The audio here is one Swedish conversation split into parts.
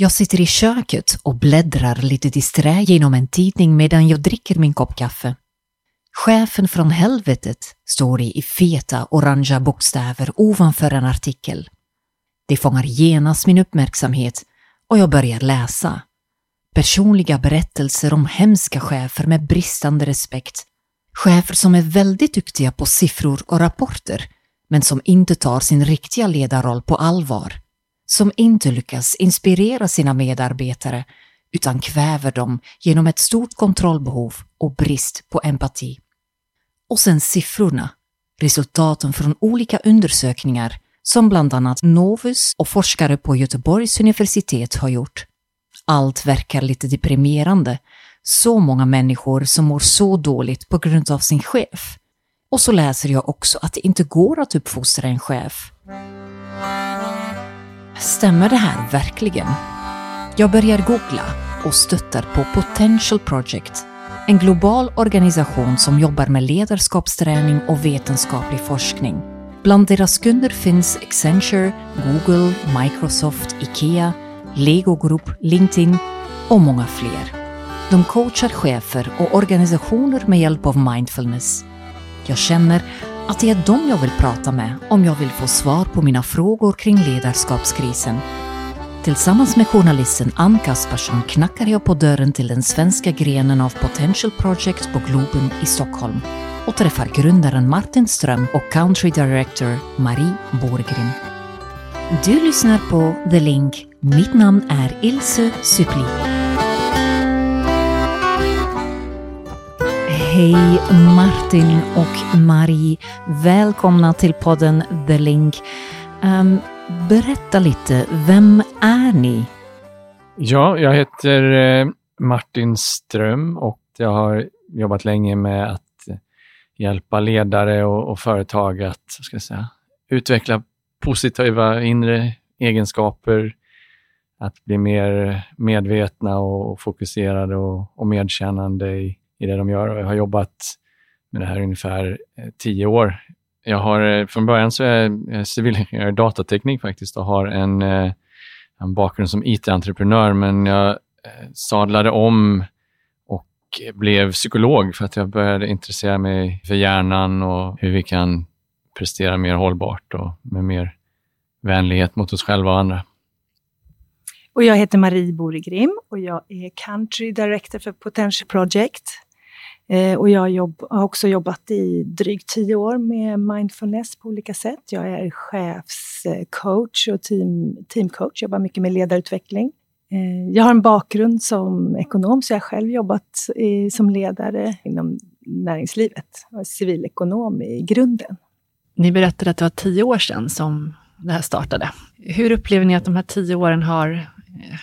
Jag sitter i köket och bläddrar lite disträ genom en tidning medan jag dricker min kopp kaffe. Chefen från helvetet står det i feta orangea bokstäver ovanför en artikel. Det fångar genast min uppmärksamhet och jag börjar läsa. Personliga berättelser om hemska chefer med bristande respekt. Chefer som är väldigt duktiga på siffror och rapporter men som inte tar sin riktiga ledarroll på allvar. Som inte lyckas inspirera sina medarbetare utan kväver dem genom ett stort kontrollbehov och brist på empati. Och sen siffrorna, resultaten från olika undersökningar som bland annat Novus och forskare på Göteborgs universitet har gjort. Allt verkar lite deprimerande. Så många människor som mår så dåligt på grund av sin chef. Och så läser jag också att det inte går att uppfostra en chef. Stämmer det här verkligen? Jag börjar googla och stöttar på Potential Project, en global organisation som jobbar med ledarskapsträning och vetenskaplig forskning. Bland deras kunder finns Accenture, Google, Microsoft, IKEA, Lego Group, LinkedIn och många fler. De coachar chefer och organisationer med hjälp av mindfulness. Jag känner att det är dem jag vill prata med om jag vill få svar på mina frågor kring ledarskapskrisen. Tillsammans med journalisten Ann Kaspersson knackar jag på dörren till den svenska grenen av Potential Project på Globen i Stockholm och träffar grundaren Martin Ström och country director Marie Borgrim. Du lyssnar på The Link. Mitt namn är Ilse Suppli. Hej Martin och Marie. Välkomna till podden The Link. Um, berätta lite, vem är ni? Ja, jag heter eh, Martin Ström och jag har jobbat länge med att hjälpa ledare och, och företag att ska jag säga, utveckla positiva inre egenskaper, att bli mer medvetna och fokuserade och, och medkännande i, i det de gör. Och jag har jobbat med det här ungefär eh, tio år. Jag har, eh, från början så är jag civilingenjör i datateknik faktiskt och har en, eh, en bakgrund som IT-entreprenör, men jag sadlade om och blev psykolog för att jag började intressera mig för hjärnan och hur vi kan prestera mer hållbart och med mer vänlighet mot oss själva och andra. Och jag heter Marie Boregrim och jag är Country Director för Potential Project. Eh, och jag jobb, har också jobbat i drygt tio år med mindfulness på olika sätt. Jag är chefscoach och team, teamcoach, jobbar mycket med ledarutveckling. Eh, jag har en bakgrund som ekonom, så jag har själv jobbat i, som ledare inom näringslivet. Jag är civilekonom i grunden. Ni berättade att det var tio år sedan som det här startade. Hur upplever ni att de här tio åren har,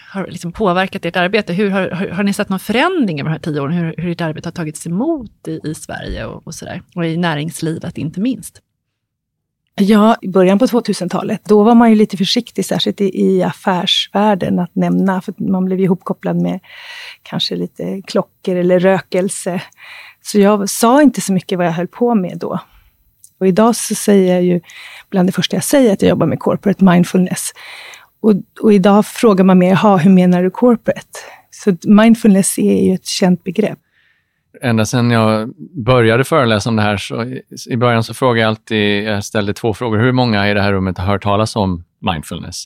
har liksom påverkat ert arbete? Hur har, har, har, ni sett någon förändring över de här tio åren? Hur, hur ert arbete har tagits emot i, i Sverige och, och, sådär? Och i näringslivet inte minst? Ja, i början på 2000-talet, då var man ju lite försiktig, särskilt i, i affärsvärlden, att nämna, för man blev ihopkopplad med kanske lite klockor eller rökelse. Så jag sa inte så mycket vad jag höll på med då. Och idag så säger jag ju, bland det första jag säger, att jag jobbar med corporate mindfulness. Och, och idag frågar man mer, jaha, hur menar du corporate? Så mindfulness är ju ett känt begrepp. Ända sedan jag började föreläsa om det här, så i början så frågade jag alltid, jag ställde två frågor. Hur många i det här rummet har hört talas om mindfulness?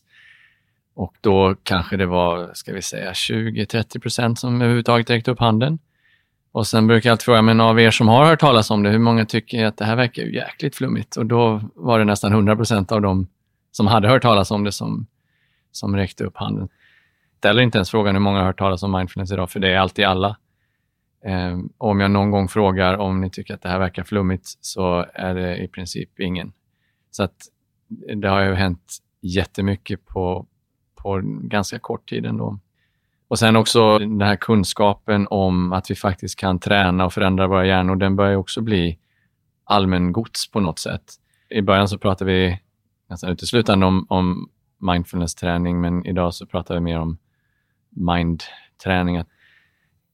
Och då kanske det var, ska vi säga, 20-30 procent som överhuvudtaget räckte upp handen. Och sen brukar jag alltid fråga, men av er som har hört talas om det, hur många tycker att det här verkar ju jäkligt flummigt? Och då var det nästan 100 procent av dem som hade hört talas om det som, som räckte upp handen. Ställer inte ens frågan hur många har hört talas om mindfulness idag, för det är alltid alla. Eh, om jag någon gång frågar om ni tycker att det här verkar flummigt så är det i princip ingen. Så att det har ju hänt jättemycket på, på ganska kort tid ändå. Och sen också den här kunskapen om att vi faktiskt kan träna och förändra våra hjärnor, den börjar också bli allmängods på något sätt. I början så pratade vi nästan uteslutande om, om mindfulness-träning, men idag så pratar vi mer om mind-träning.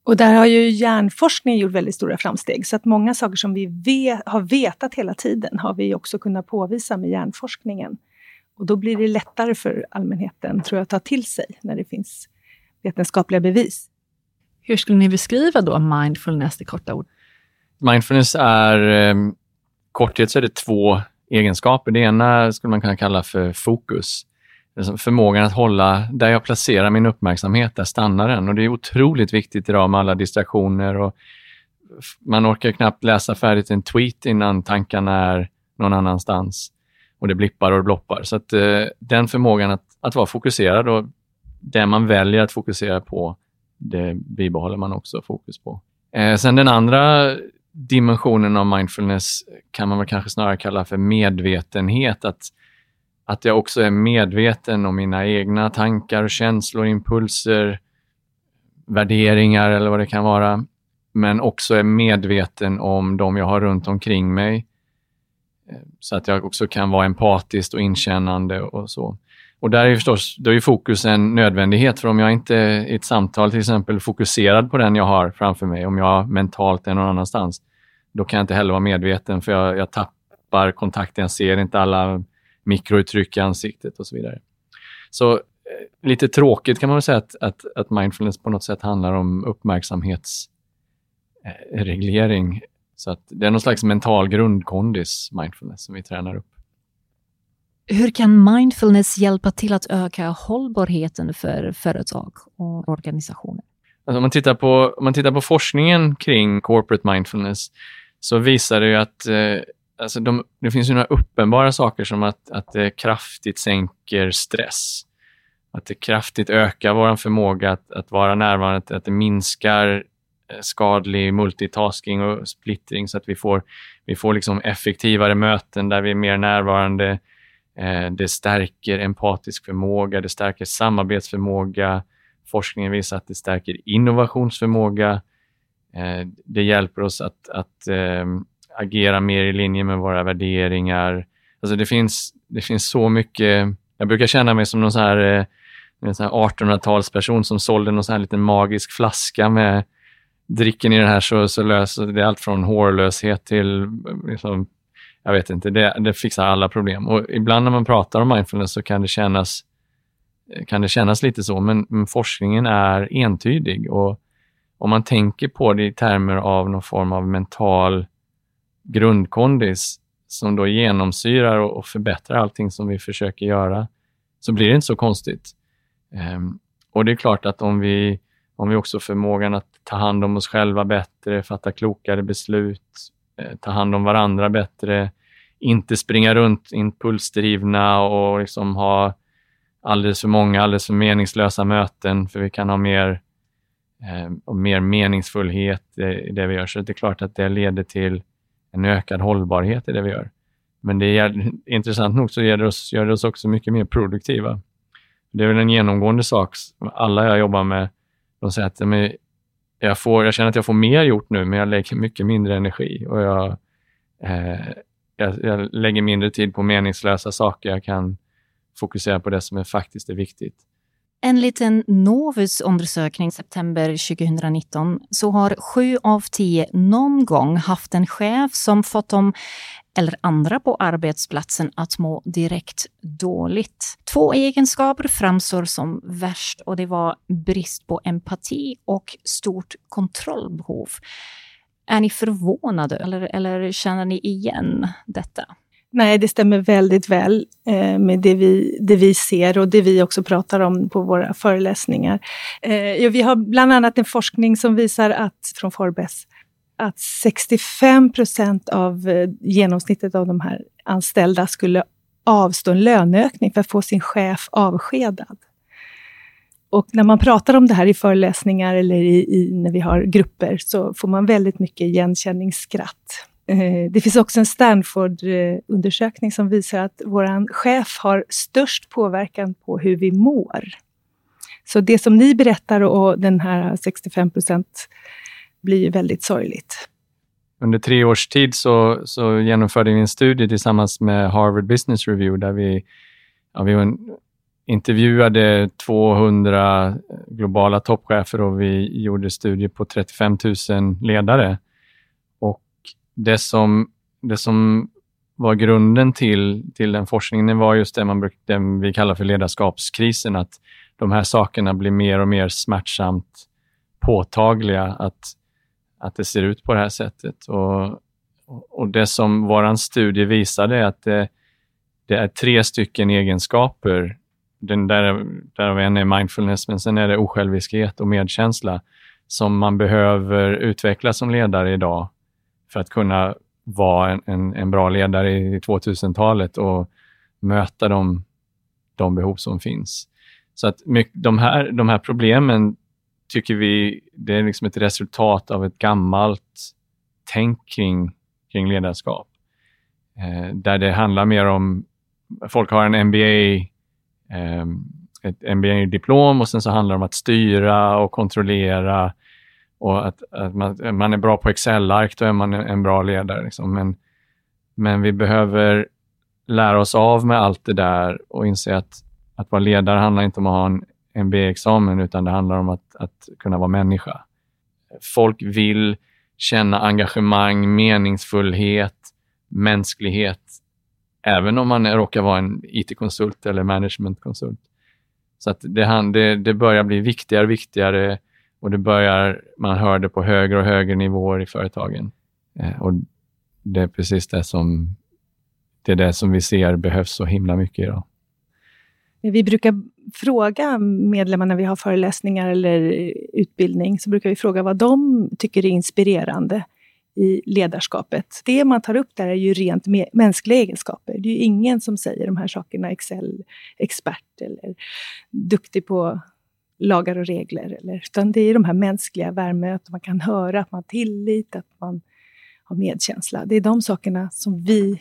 Och där har ju hjärnforskningen gjort väldigt stora framsteg, så att många saker som vi vet, har vetat hela tiden har vi också kunnat påvisa med hjärnforskningen. Och då blir det lättare för allmänheten, tror jag, att ta till sig när det finns vetenskapliga bevis. Hur skulle ni beskriva då mindfulness i korta ord? Mindfulness är, eh, korthet så är det två egenskaper. Det ena skulle man kunna kalla för fokus. Liksom, förmågan att hålla där jag placerar min uppmärksamhet, där stannar den. Och det är otroligt viktigt idag med alla distraktioner och man orkar knappt läsa färdigt en tweet innan tankarna är någon annanstans och det blippar och det bloppar. Så att eh, den förmågan att, att vara fokuserad och det man väljer att fokusera på, det bibehåller man också fokus på. Eh, sen den andra dimensionen av mindfulness kan man väl kanske snarare kalla för medvetenhet. Att, att jag också är medveten om mina egna tankar, känslor, impulser, värderingar eller vad det kan vara. Men också är medveten om de jag har runt omkring mig. Så att jag också kan vara empatisk och inkännande och så. Och där är förstås, då är fokus en nödvändighet, för om jag inte i ett samtal till exempel fokuserad på den jag har framför mig, om jag mentalt är någon annanstans, då kan jag inte heller vara medveten, för jag, jag tappar kontakten, jag ser inte alla mikrouttryck i ansiktet och så vidare. Så eh, lite tråkigt kan man väl säga att, att, att mindfulness på något sätt handlar om uppmärksamhetsreglering. Så att det är någon slags mental grundkondis, mindfulness, som vi tränar upp. Hur kan mindfulness hjälpa till att öka hållbarheten för företag och organisationer? Alltså om, man tittar på, om man tittar på forskningen kring corporate mindfulness så visar det ju att eh, alltså de, det finns ju några uppenbara saker som att, att det kraftigt sänker stress. Att det kraftigt ökar vår förmåga att, att vara närvarande, att det minskar eh, skadlig multitasking och splittring så att vi får, vi får liksom effektivare möten där vi är mer närvarande, Eh, det stärker empatisk förmåga, det stärker samarbetsförmåga. Forskningen visar att det stärker innovationsförmåga. Eh, det hjälper oss att, att ehm, agera mer i linje med våra värderingar. Alltså det finns, det finns så mycket. Jag brukar känna mig som någon så här, eh, en 1800-talsperson som sålde någon så här liten magisk flaska med dricken i den här så, så löser det allt från hårlöshet till eh, liksom, jag vet inte, det, det fixar alla problem. Och ibland när man pratar om mindfulness så kan det kännas, eh, kan det kännas lite så, men, men forskningen är entydig. Och om man tänker på det i termer av någon form av mental grundkondis som då genomsyrar och, och förbättrar allting som vi försöker göra, så blir det inte så konstigt. Um, och det är klart att om vi, om vi också förmågan att ta hand om oss själva bättre, fatta klokare beslut, Eh, ta hand om varandra bättre, inte springa runt impulsdrivna och liksom ha alldeles för många, alldeles för meningslösa möten, för vi kan ha mer, eh, och mer meningsfullhet i det vi gör. Så det är klart att det leder till en ökad hållbarhet i det vi gör. Men det är intressant nog så gör det oss, gör det oss också mycket mer produktiva. Det är väl en genomgående sak. Alla jag jobbar med, de säger att jag, får, jag känner att jag får mer gjort nu, men jag lägger mycket mindre energi och jag, eh, jag, jag, lägger mindre tid på meningslösa saker. Jag kan fokusera på det som är faktiskt är viktigt. Enligt en Novus-undersökning september 2019 så har sju av tio någon gång haft en chef som fått dem eller andra på arbetsplatsen att må direkt dåligt. Två egenskaper framstår som värst och det var brist på empati och stort kontrollbehov. Är ni förvånade eller, eller känner ni igen detta? Nej, det stämmer väldigt väl eh, med det vi, det vi ser och det vi också pratar om på våra föreläsningar. Eh, vi har bland annat en forskning som visar att, från Forbes att 65 procent av eh, genomsnittet av de här anställda skulle avstå en löneökning för att få sin chef avskedad. Och när man pratar om det här i föreläsningar eller i, i, när vi har grupper så får man väldigt mycket igenkänningsskratt. Eh, det finns också en Stanford-undersökning som visar att vår chef har störst påverkan på hur vi mår. Så det som ni berättar och den här 65 procent blir väldigt sorgligt. Under tre års tid så, så genomförde vi en studie tillsammans med Harvard Business Review där vi, ja, vi intervjuade 200 globala toppchefer och vi gjorde studier på 35 000 ledare. Det som, det som var grunden till, till den forskningen var just det man bruk, det vi kallar för ledarskapskrisen, att de här sakerna blir mer och mer smärtsamt påtagliga, att, att det ser ut på det här sättet. Och, och det som vår studie visade är att det, det är tre stycken egenskaper. Den där, där en är mindfulness, men sen är det osjälviskhet och medkänsla som man behöver utveckla som ledare idag för att kunna vara en, en, en bra ledare i 2000-talet och möta de, de behov som finns. Så att mycket, de, här, de här problemen tycker vi, det är liksom ett resultat av ett gammalt tänk kring, kring ledarskap. Eh, där det handlar mer om, folk har en MBA, eh, ett MBA-diplom och sen så handlar det om att styra och kontrollera och att, att man, man, är bra på Excel-ark, då är man en bra ledare. Liksom. Men, men vi behöver lära oss av med allt det där och inse att, att vara ledare handlar inte om att ha en MBA-examen, utan det handlar om att, att kunna vara människa. Folk vill känna engagemang, meningsfullhet, mänsklighet, även om man råkar vara en IT-konsult eller managementkonsult. Så att det, det, det börjar bli viktigare och viktigare och det börjar, man hör det på högre och högre nivåer i företagen. Eh, och det är precis det som, det är det som vi ser behövs så himla mycket idag. Vi brukar fråga medlemmar när vi har föreläsningar eller utbildning, så brukar vi fråga vad de tycker är inspirerande i ledarskapet. Det man tar upp där är ju rent mänskliga egenskaper. Det är ju ingen som säger de här sakerna, Excel-expert eller duktig på lagar och regler. Eller, utan det är de här mänskliga värme, att man kan höra, att man har tillit, att man har medkänsla. Det är de sakerna som vi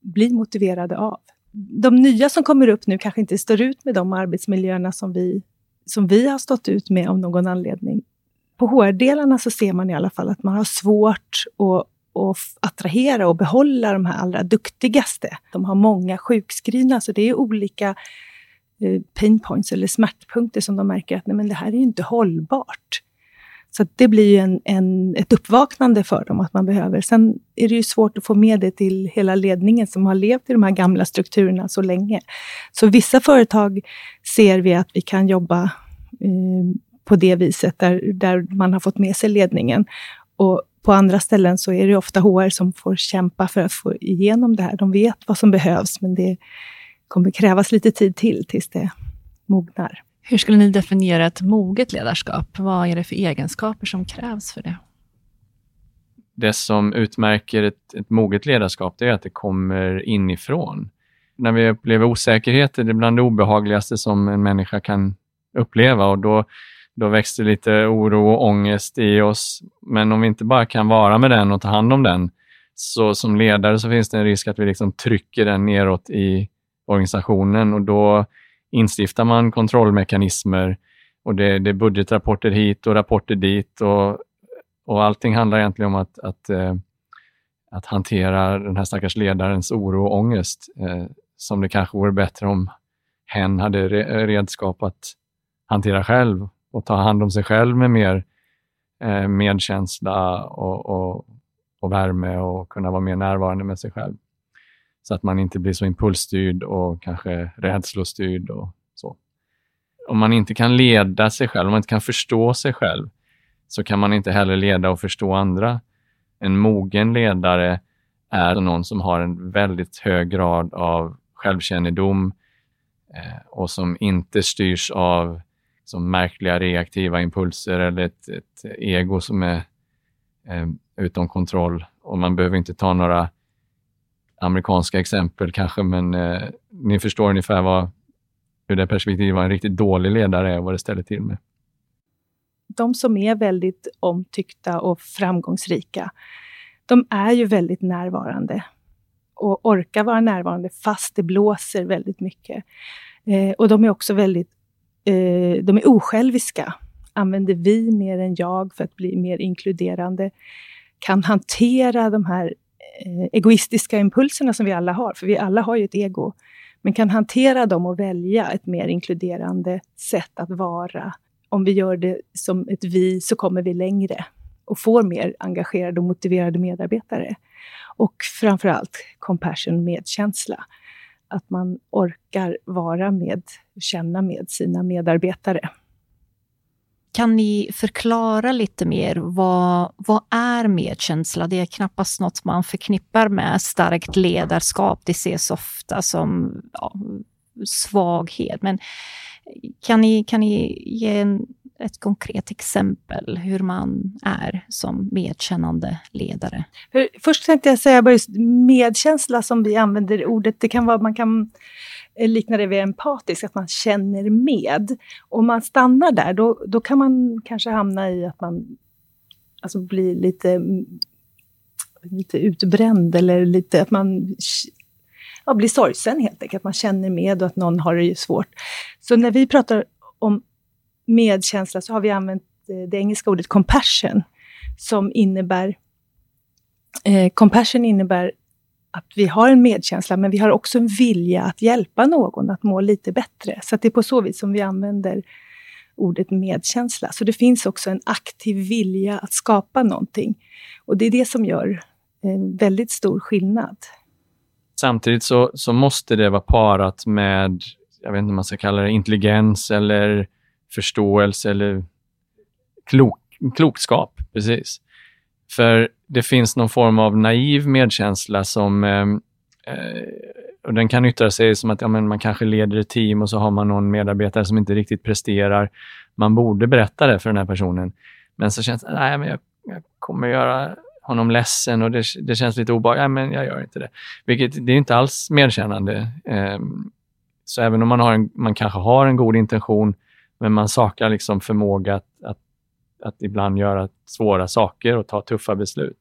blir motiverade av. De nya som kommer upp nu kanske inte står ut med de arbetsmiljöerna som vi, som vi har stått ut med av någon anledning. På HR-delarna så ser man i alla fall att man har svårt att att attrahera och behålla de här allra duktigaste. De har många sjukskrivna, så det är olika Eh, pain points eller smärtpunkter som de märker att nej, men det här är inte hållbart. Så det blir ju en, en, ett uppvaknande för dem att man behöver. Sen är det ju svårt att få med det till hela ledningen som har levt i de här gamla strukturerna så länge. Så vissa företag ser vi att vi kan jobba eh, på det viset, där, där man har fått med sig ledningen. Och på andra ställen så är det ofta HR som får kämpa för att få igenom det här. De vet vad som behövs, men det kommer krävas lite tid till tills det mognar. Hur skulle ni definiera ett moget ledarskap? Vad är det för egenskaper som krävs för det? Det som utmärker ett, ett moget ledarskap, det är att det kommer inifrån. När vi upplever osäkerhet är det bland det obehagligaste som en människa kan uppleva och då, då växer lite oro och ångest i oss. Men om vi inte bara kan vara med den och ta hand om den, så som ledare så finns det en risk att vi liksom trycker den neråt i, organisationen och då instiftar man kontrollmekanismer och det, det är budgetrapporter hit och rapporter dit och, och allting handlar egentligen om att, att, eh, att hantera den här stackars ledarens oro och ångest eh, som det kanske vore bättre om hen hade redskap att hantera själv och ta hand om sig själv med mer eh, medkänsla och, och, och värme och kunna vara mer närvarande med sig själv så att man inte blir så impulsstyrd och kanske rädslostyrd och så. Om man inte kan leda sig själv, om man inte kan förstå sig själv, så kan man inte heller leda och förstå andra. En mogen ledare är någon som har en väldigt hög grad av självkännedom eh, och som inte styrs av som märkliga reaktiva impulser eller ett, ett ego som är eh, utom kontroll. Och man behöver inte ta några amerikanska exempel kanske, men eh, ni förstår ungefär vad, hur det perspektivet vad en riktigt dålig ledare är och vad det ställer till med. De som är väldigt omtyckta och framgångsrika, de är ju väldigt närvarande och orkar vara närvarande fast det blåser väldigt mycket. Eh, och de är också väldigt eh, de är osjälviska. Använder vi mer än jag för att bli mer inkluderande. Kan hantera de här Eh, egoistiska impulserna som vi alla har, för vi alla har ju ett ego, men kan hantera dem och välja ett mer inkluderande sätt att vara. Om vi gör det som ett vi så kommer vi längre. och får mer engagerade och motiverade medarbetare. Och framförallt compassion, medkänsla. Att man orkar vara med, känna med sina medarbetare. Kan ni förklara lite mer, vad, vad är medkänsla? Det är knappast något man förknippar med starkt ledarskap. Det ses ofta som ja, svaghet. Men kan ni, kan ni ge en, ett konkret exempel hur man är som medkännande ledare? För först tänkte jag säga bara medkänsla som vi använder ordet, det kan vara, man kan Eh, liknar det vid empatisk, att man känner med. Om man stannar där, då, då kan man kanske hamna i att man alltså blir lite, mm, lite utbränd eller lite att man ja, blir sorgsen helt enkelt. Att man känner med och att någon har det svårt. Så när vi pratar om medkänsla så har vi använt eh, det engelska ordet compassion, som innebär eh, compassion innebär att vi har en medkänsla, men vi har också en vilja att hjälpa någon att må lite bättre. Så det är på så vis som vi använder ordet medkänsla. Så det finns också en aktiv vilja att skapa någonting. Och det är det som gör en väldigt stor skillnad. Samtidigt så, så måste det vara parat med, jag vet inte om man ska kalla det intelligens eller förståelse eller klok, klokskap. Precis. För det finns någon form av naiv medkänsla som ehm, eh, och den kan yttra sig som att ja, men man kanske leder ett team och så har man någon medarbetare som inte riktigt presterar. Man borde berätta det för den här personen. Men så känns det, nej men jag, jag kommer göra honom ledsen och det, det känns lite obehagligt. Nej, men jag gör inte det. Vilket, det är inte alls medkännande. Eh, så även om man, har en, man kanske har en god intention, men man saknar liksom förmåga att, att, att ibland göra svåra saker och ta tuffa beslut.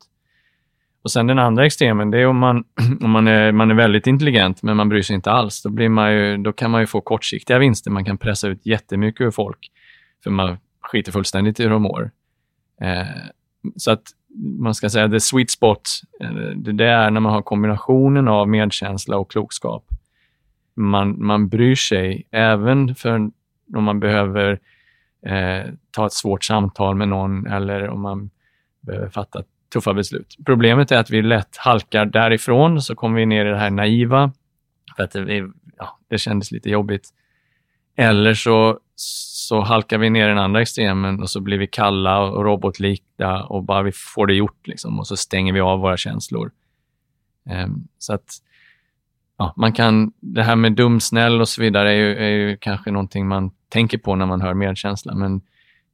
Och sen den andra extremen, det är om man, om man, är, man är väldigt intelligent, men man bryr sig inte alls. Då, blir man ju, då kan man ju få kortsiktiga vinster. Man kan pressa ut jättemycket ur folk, för man skiter fullständigt i hur de mår. Eh, så att man ska säga the sweet spot, eh, det är när man har kombinationen av medkänsla och klokskap. Man, man bryr sig även för om man behöver eh, ta ett svårt samtal med någon eller om man behöver fatta tuffa beslut. Problemet är att vi lätt halkar därifrån, så kommer vi ner i det här naiva, för att det, ja, det kändes lite jobbigt. Eller så så halkar vi ner i den andra extremen och så blir vi kalla och robotlika och bara vi får det gjort liksom, och så stänger vi av våra känslor. Eh, så att ja, man kan, det här med dumsnäll och så vidare är ju, är ju kanske någonting man tänker på när man hör medkänsla, men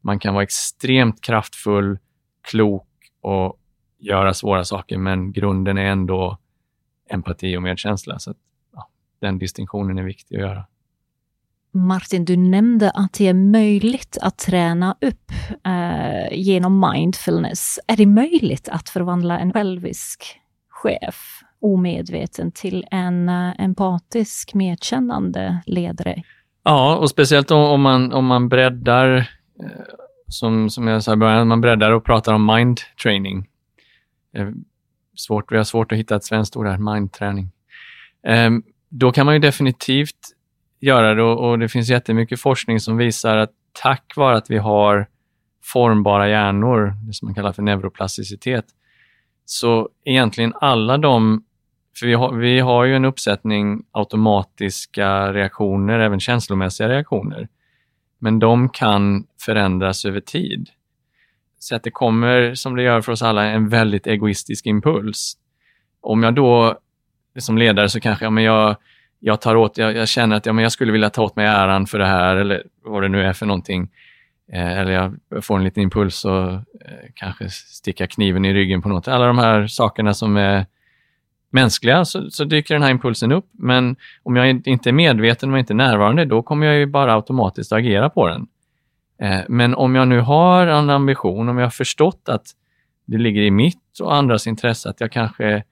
man kan vara extremt kraftfull, klok och göra svåra saker, men grunden är ändå empati och medkänsla. Så att, ja, den distinktionen är viktig att göra. Martin, du nämnde att det är möjligt att träna upp eh, genom mindfulness. Är det möjligt att förvandla en självisk chef omedveten till en eh, empatisk, medkännande ledare? Ja, och speciellt om man, om man breddar, eh, som, som jag sa i början, man breddar och pratar om mind training. Eh, svårt, vi har svårt att hitta ett svenskt ord här, mindträning. Eh, då kan man ju definitivt göra det och det finns jättemycket forskning som visar att tack vare att vi har formbara hjärnor, det som man kallar för neuroplasticitet, så egentligen alla de, för vi har, vi har ju en uppsättning automatiska reaktioner, även känslomässiga reaktioner, men de kan förändras över tid. Så att det kommer, som det gör för oss alla, en väldigt egoistisk impuls. Om jag då som ledare så kanske ja, men jag jag, tar åt, jag, jag, känner att ja, men jag skulle vilja ta åt mig äran för det här eller vad det nu är för någonting. Eh, eller jag får en liten impuls och eh, kanske sticka kniven i ryggen på något. Alla de här sakerna som är mänskliga så, så, dyker den här impulsen upp. Men om jag inte är medveten och inte närvarande, då kommer jag ju bara automatiskt agera på den. Eh, men om jag nu har en ambition, om jag har förstått att det ligger i mitt och andras intresse att jag kanske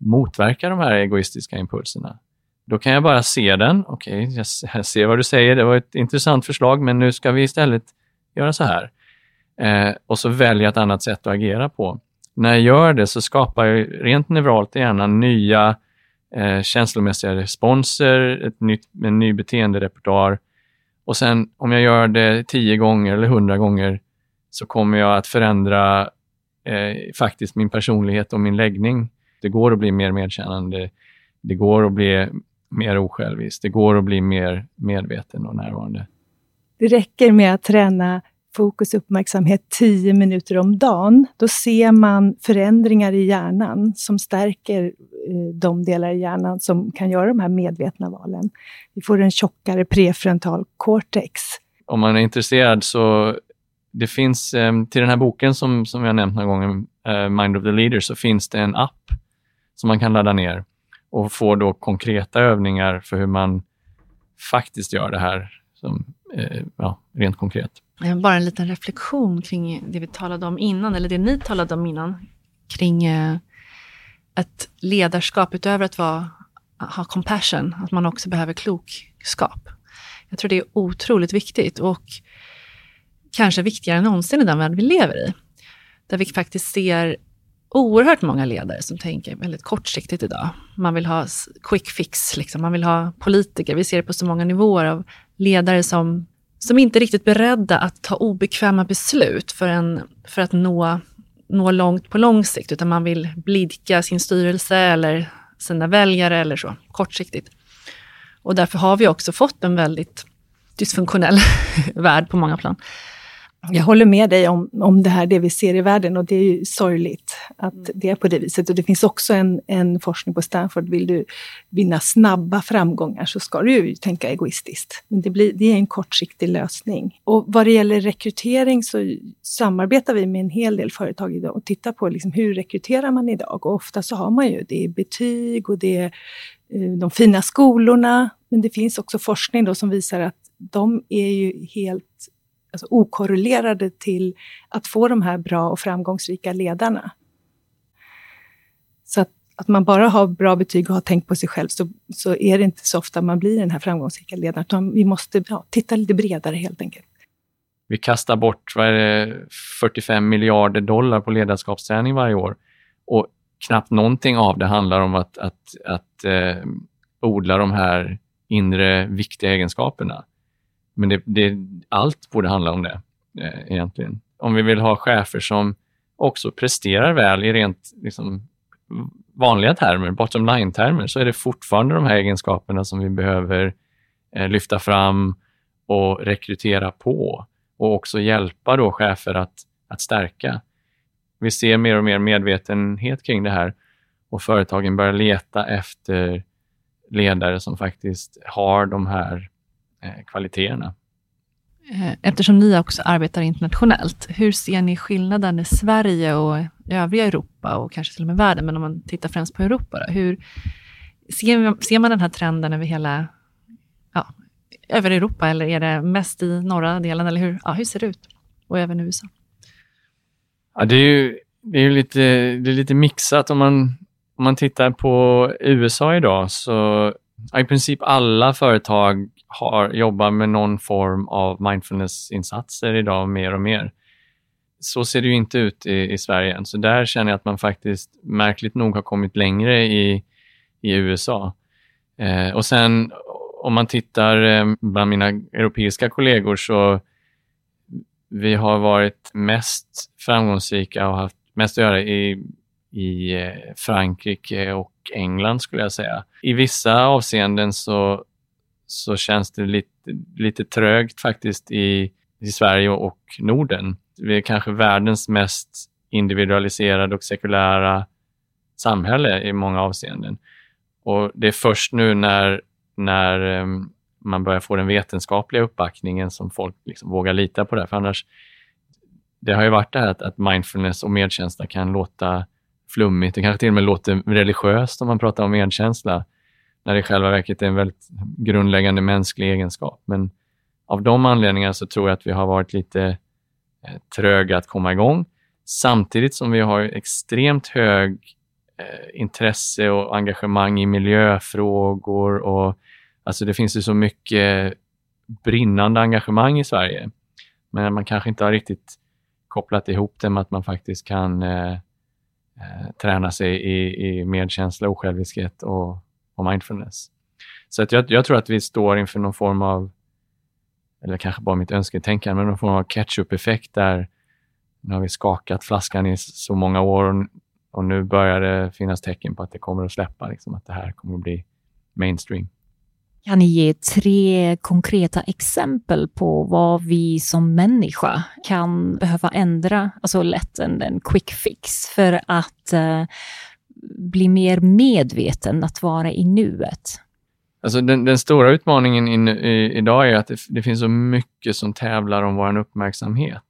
motverkar de här egoistiska impulserna, då kan jag bara se den. Okej, okay, jag ser vad du säger. Det var ett intressant förslag, men nu ska vi istället göra så här. Eh, och så välja ett annat sätt att agera på. När jag gör det så skapar jag rent neuralt i hjärnan nya eh, känslomässiga responser, ett nytt, en ny beteenderepertoar. Och sen om jag gör det tio gånger eller hundra gånger så kommer jag att förändra eh, faktiskt min personlighet och min läggning. Det går att bli mer medkännande. Det går att bli mer osjälvisk. Det går att bli mer medveten och närvarande. Det räcker med att träna fokus och uppmärksamhet 10 minuter om dagen. Då ser man förändringar i hjärnan som stärker eh, de delar i hjärnan som kan göra de här medvetna valen. Vi får en tjockare prefrontal cortex. Om man är intresserad så det finns eh, till den här boken som, som jag nämnt några gånger, eh, Mind of the Leader, så finns det en app som man kan ladda ner och få då konkreta övningar för hur man faktiskt gör det här som, eh, ja, rent konkret. Eh, bara en liten reflektion kring det vi talade om innan, eller det ni talade om innan, kring eh, ett ledarskap utöver att vara, ha compassion, att man också behöver klokskap. Jag tror det är otroligt viktigt och kanske viktigare än någonsin i den värld vi lever i. Där vi faktiskt ser oerhört många ledare som tänker väldigt kortsiktigt idag. Man vill ha quick fix, liksom. man vill ha politiker. Vi ser det på så många nivåer av ledare som, som inte är riktigt beredda att ta obekväma beslut för, en, för att nå, nå långt på lång sikt, utan man vill blidka sin styrelse eller sina väljare eller så, kortsiktigt. Och därför har vi också fått en väldigt dysfunktionell värld på många plan. Jag håller med dig om, om det här, det vi ser i världen och det är ju sorgligt att mm. det är på det viset. Och det finns också en, en forskning på Stanford, vill du vinna snabba framgångar så ska du ju tänka egoistiskt. Men det, blir, det är en kortsiktig lösning. Och vad det gäller rekrytering så samarbetar vi med en hel del företag idag och tittar på liksom hur rekryterar man idag. Och ofta så har man ju, det är betyg och det är eh, de fina skolorna, men det finns också forskning då som visar att de är ju helt alltså okorrelerade till att få de här bra och framgångsrika ledarna. Så att, att man bara har bra betyg och har tänkt på sig själv, så, så är det inte så ofta man blir den här framgångsrika ledaren. Utan vi måste ja, titta lite bredare helt enkelt. Vi kastar bort vad är det, 45 miljarder dollar på ledarskapsträning varje år. Och knappt någonting av det handlar om att, att, att eh, odla de här inre viktiga egenskaperna. Men det, det, allt borde handla om det eh, egentligen. Om vi vill ha chefer som också presterar väl i rent liksom, vanliga termer, bottom line-termer, så är det fortfarande de här egenskaperna som vi behöver eh, lyfta fram och rekrytera på och också hjälpa då chefer att, att stärka. Vi ser mer och mer medvetenhet kring det här och företagen börjar leta efter ledare som faktiskt har de här Eh, kvaliteterna. Eh, eftersom ni också arbetar internationellt, hur ser ni skillnaden i Sverige och övriga Europa och kanske till och med världen, men om man tittar främst på Europa, då, hur ser, ser man den här trenden över hela ja, över Europa eller är det mest i norra delen? Eller hur, ja, hur ser det ut? Och även USA? Ja, det är ju det är lite, det är lite mixat. Om man, om man tittar på USA idag så i princip alla företag har, jobbar med någon form av mindfulness-insatser idag mer och mer. Så ser det ju inte ut i, i, Sverige än, så där känner jag att man faktiskt märkligt nog har kommit längre i, i USA. Eh, och sen om man tittar eh, bland mina europeiska kollegor så vi har varit mest framgångsrika och haft mest att göra i, i eh, Frankrike och England skulle jag säga. I vissa avseenden så så känns det lite, lite trögt faktiskt i, i Sverige och Norden. Vi är kanske världens mest individualiserade och sekulära samhälle i många avseenden. Och det är först nu när, när ehm, man börjar få den vetenskapliga uppbackningen som folk liksom vågar lita på det. För annars, det har ju varit det här att, att mindfulness och medkänsla kan låta flummigt. Det kanske till och med låter religiöst om man pratar om medkänsla när det i själva verket är en väldigt grundläggande mänsklig egenskap. Men av de anledningarna så tror jag att vi har varit lite eh, tröga att komma igång. Samtidigt som vi har extremt hög eh, intresse och engagemang i miljöfrågor och alltså det finns ju så mycket brinnande engagemang i Sverige. Men man kanske inte har riktigt kopplat ihop det med att man faktiskt kan eh, eh träna sig i, i medkänsla, osjälviskhet och och mindfulness. Så att jag, jag, tror att vi står inför någon form av, eller kanske bara mitt önsketänkande, men någon form av catch-up-effekt där, Nu har vi skakat flaskan i så många år och nu börjar det finnas tecken på att det kommer att släppa, liksom, att det här kommer att bli mainstream. Kan ni ge tre konkreta exempel på vad vi som människa kan behöva ändra, alltså lätt en, en quick fix, för att eh, bli mer medveten, att vara i nuet? Alltså den, den stora utmaningen in, i, idag är att det, det, finns så mycket som tävlar om vår uppmärksamhet.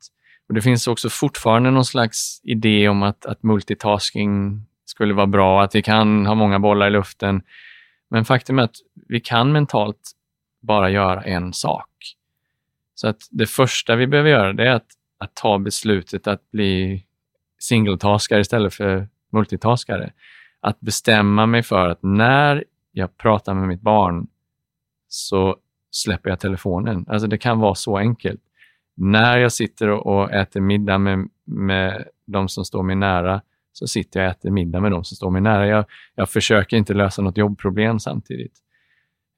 Och Det finns också fortfarande någon slags idé om att, att multitasking skulle vara bra, att vi kan ha många bollar i luften. Men faktum är att vi kan mentalt bara göra en sak. Så att det första vi behöver göra det är att, att ta beslutet att bli singletaskare istället för multitaskare. Att bestämma mig för att när jag pratar med mitt barn så släpper jag telefonen. Alltså det kan vara så enkelt. När jag sitter och äter middag med, med de som står mig nära så sitter jag och äter middag med de som står mig nära. Jag, jag försöker inte lösa något jobbproblem samtidigt.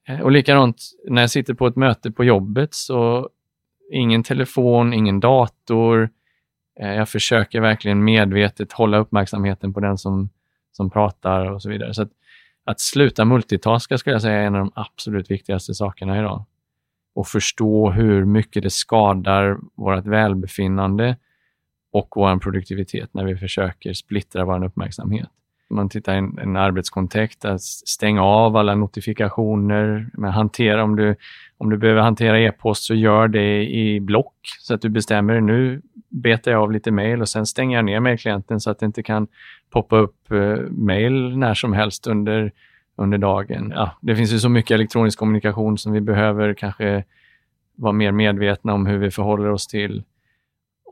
Eh, och likadant när jag sitter på ett möte på jobbet så ingen telefon, ingen dator. Eh, jag försöker verkligen medvetet hålla uppmärksamheten på den som, som pratar och så vidare. Så att, att sluta multitaska skulle jag säga är en av de absolut viktigaste sakerna idag. Och förstå hur mycket det skadar vårt välbefinnande och vår produktivitet när vi försöker splittra vår uppmärksamhet. Man tittar i en, en arbetskontext, att stänga av alla notifikationer, men hantera om du, om du behöver hantera e-post så gör det i block så att du bestämmer nu betar jag av lite mejl och sen stänger jag ner mejlklienten så att det inte kan poppa upp eh, mejl när som helst under, under dagen. Ja, det finns ju så mycket elektronisk kommunikation som vi behöver kanske vara mer medvetna om hur vi förhåller oss till.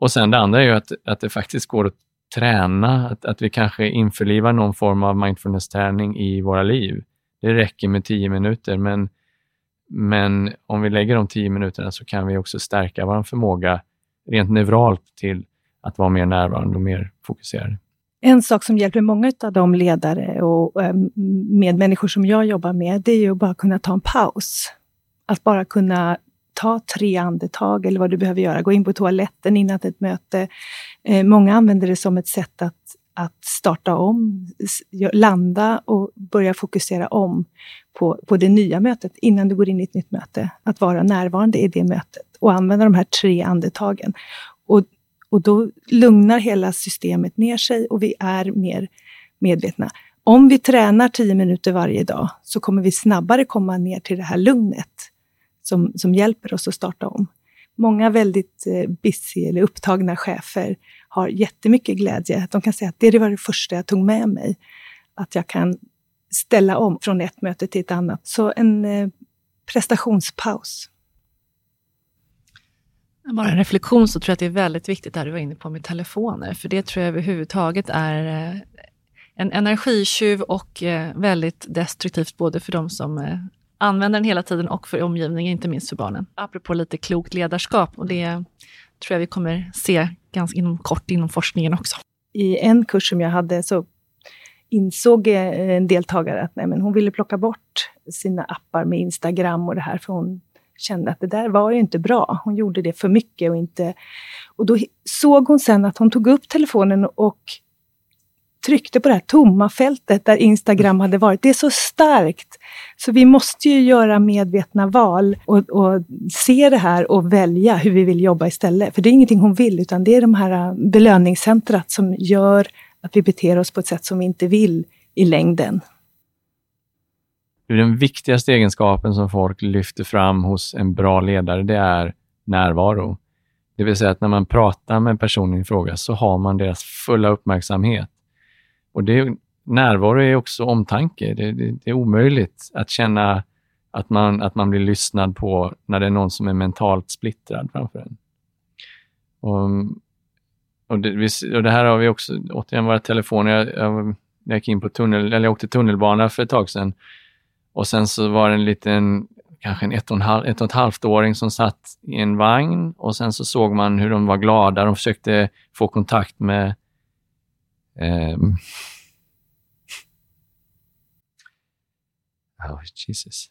Och sen det andra är ju att, att det faktiskt går att träna, att, att vi kanske införlivar någon form av mindfulness-träning i våra liv. Det räcker med tio minuter, men, men om vi lägger de tio minuterna så kan vi också stärka vår förmåga rent neuralt till att vara mer närvarande och mer fokuserade. En sak som hjälper många av de ledare och eh, medmänniskor som jag jobbar med, det är ju att bara kunna ta en paus. Att bara kunna ta tre andetag eller vad du behöver göra. Gå in på toaletten innan ett möte. Eh, många använder det som ett sätt att, att starta om, landa och börja fokusera om på, på det nya mötet innan du går in i ett nytt möte. Att vara närvarande i det mötet och använda de här tre andetagen. Och, och då lugnar hela systemet ner sig och vi är mer medvetna. Om vi tränar 10 minuter varje dag så kommer vi snabbare komma ner till det här lugnet som, som hjälper oss att starta om. Många väldigt eh, busy eller upptagna chefer har jättemycket glädje. De kan säga att det var det första jag tog med mig. Att jag kan ställa om från ett möte till ett annat. Så en eh, prestationspaus. Bara en reflektion så tror jag att det är väldigt viktigt det du var inne på med telefoner, för det tror jag överhuvudtaget är eh, en energitjuv och väldigt destruktivt både för de som använda den hela tiden och för omgivningen, inte minst för barnen. Apropå lite klokt ledarskap, och det tror jag vi kommer se ganska inom kort inom forskningen också. I en kurs som jag hade så insåg eh, en deltagare att nej, men hon ville plocka bort sina appar med Instagram och det här, för hon kände att det där var ju inte bra. Hon gjorde det för mycket och inte... Och då såg hon sen att hon tog upp telefonen och tryckte på det här tomma fältet där Instagram hade varit. Det är så starkt! Så vi måste ju göra medvetna val och, och, se det här och välja hur vi vill jobba istället. För det är ingenting hon vill, utan det är de här belöningscentrat som gör att vi beter oss på ett sätt som vi inte vill i längden. Den viktigaste egenskapen som folk lyfter fram hos en bra ledare, det är närvaro. Det vill säga att när man pratar med personen i fråga så har man deras fulla uppmärksamhet. Och det, närvaro är också omtanke. Det, det, det, är omöjligt att känna att man, att man blir lyssnad på när det är någon som är mentalt splittrad framför en. Och, och, det, och det här har vi också, återigen våra telefoner. Jag, jag, jag gick in på tunnel, eller jag åkte tunnelbana för ett tag sedan och sen så var det en liten, kanske en ett och, en halv, ett och ett halvt åring som satt i en vagn och sen så såg man hur de var glada. De försökte få kontakt med um, oh, Jesus.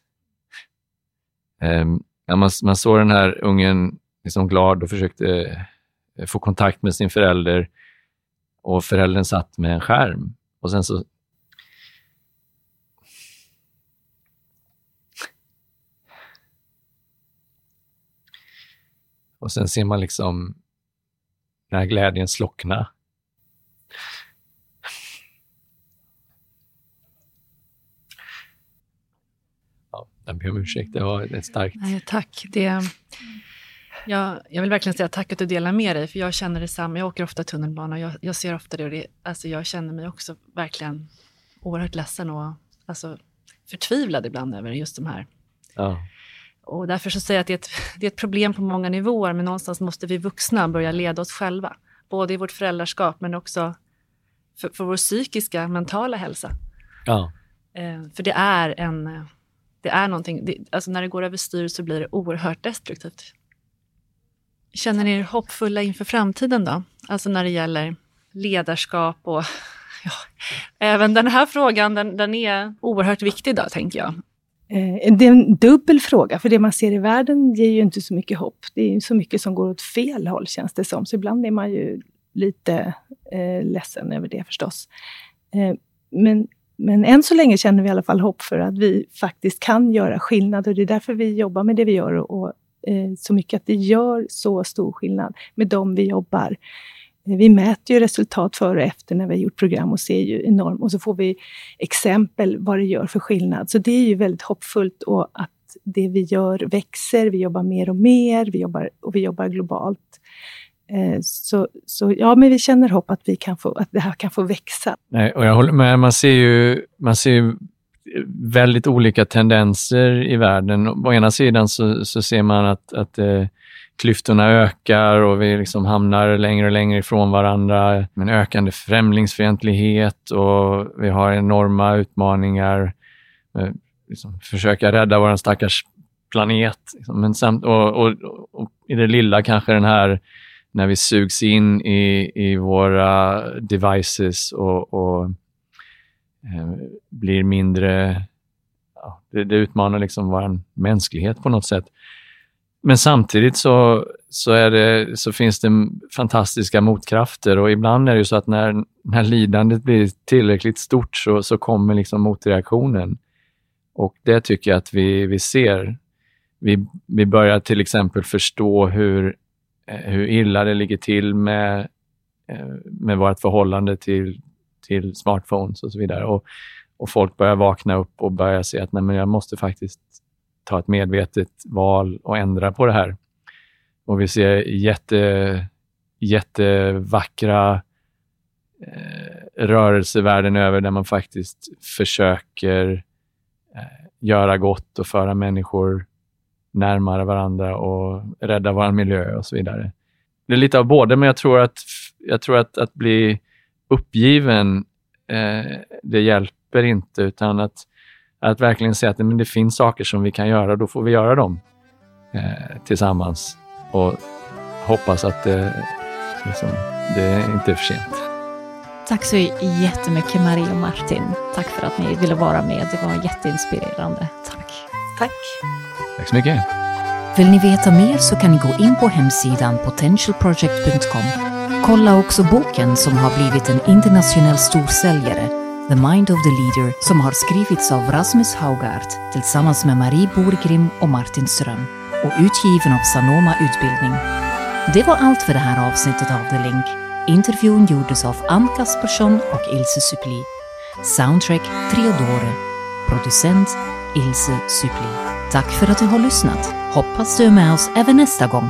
Um, man, man såg den här ungen liksom glad och försökte eh, få kontakt med sin förälder och föräldern satt med en skärm. Och sen så Och sen ser man liksom när glädjen slocknar. Ja, jag ber om ursäkt, det var ett starkt... Nej, tack. Det, jag, jag vill verkligen säga tack att du delar med dig, för jag känner detsamma. Jag åker ofta tunnelbana och jag, jag ser ofta det. Och det alltså jag känner mig också verkligen oerhört ledsen och alltså, förtvivlad ibland över just de här Ja. och därför så säger jag att det är, ett, det är ett problem på många nivåer, men någonstans måste vi vuxna börja leda oss själva. Både i vårt föräldraskap, men också för, för vår psykiska, mentala hälsa. Ja. Eh, för det är en... Det är någonting, det, alltså när det går överstyr så blir det oerhört destruktivt. Känner ni er hoppfulla inför framtiden då? Alltså när det gäller ledarskap och ja, även den här frågan, den, den är oerhört viktig då, tänker jag. Eh, det är en dubbel fråga, för det man ser i världen ger ju inte så mycket hopp. Det är ju så mycket som går åt fel håll, känns det som. Så ibland är man ju lite eh, ledsen över det förstås. Eh, men, men än så länge känner vi i alla fall hopp för att vi faktiskt kan göra skillnad. Och det är därför vi jobbar med det vi gör. Och, och eh, så mycket att det gör så stor skillnad med dem vi jobbar. Eh, vi mäter ju resultat före och efter när vi har gjort program och ser ju enormt. Och så får vi exempel vad det gör för skillnad. Så det är ju väldigt hoppfullt och att det vi gör växer. Vi jobbar mer och mer vi jobbar, och vi jobbar globalt. Eh, så, så ja, men vi känner hopp att, vi kan få, att det här kan få växa. Nej, och jag håller med. Man ser ju, man ser ju eh, väldigt olika tendenser i världen. Å ena sidan så, så ser man att, att eh, klyftorna ökar och vi liksom hamnar längre och längre ifrån varandra. Med en ökande främlingsfientlighet och vi har enorma utmaningar. Eh, liksom, försöka rädda vår stackars planet. Liksom. Men samt, och, och, och i det lilla kanske den här när vi sugs in i, i våra devices och, och eh, blir mindre... Ja, det, det utmanar liksom vår mänsklighet på något sätt. Men samtidigt så, så, är det, så finns det fantastiska motkrafter och ibland är det ju så att när, när lidandet blir tillräckligt stort så, så kommer liksom motreaktionen. Och det tycker jag att vi, vi ser. Vi, vi börjar till exempel förstå hur, Eh, hur illa det ligger till med, eh, med vårt förhållande till, till smartphones och så vidare. Och, och folk börjar vakna upp och börjar se att nej, men jag måste faktiskt ta ett medvetet val och ändra på det här. Och vi ser jätte, jättevackra eh, rörelser världen över där man faktiskt försöker eh, göra gott och föra människor närmare varandra och rädda vår miljö och så vidare. Det är lite av både, men jag tror att, jag tror att, att bli uppgiven, eh, det hjälper inte, utan att, att verkligen säga att men det finns saker som vi kan göra, då får vi göra dem eh, tillsammans och hoppas att det, liksom, det inte är för sent. Tack så jättemycket Marie och Martin. Tack för att ni ville vara med. Det var jätteinspirerande. Tack. Tack! Tack så mycket. Vill ni veta mer så kan ni gå in på hemsidan potentialproject.com. Kolla också boken som har blivit en internationell storsäljare, The Mind of the Leader, som har skrivits av Rasmus Haugart tillsammans med Marie Borgrim och Martin Ström och utgiven av Sanoma Utbildning. Det var allt för det här avsnittet av The Link. Intervjun gjordes av Ann Kaspersson och Ilse Suppli. Soundtrack Triodore. Producent Ilse Suppli. Tack för att du har lyssnat. Hoppas du är med oss även nästa gång.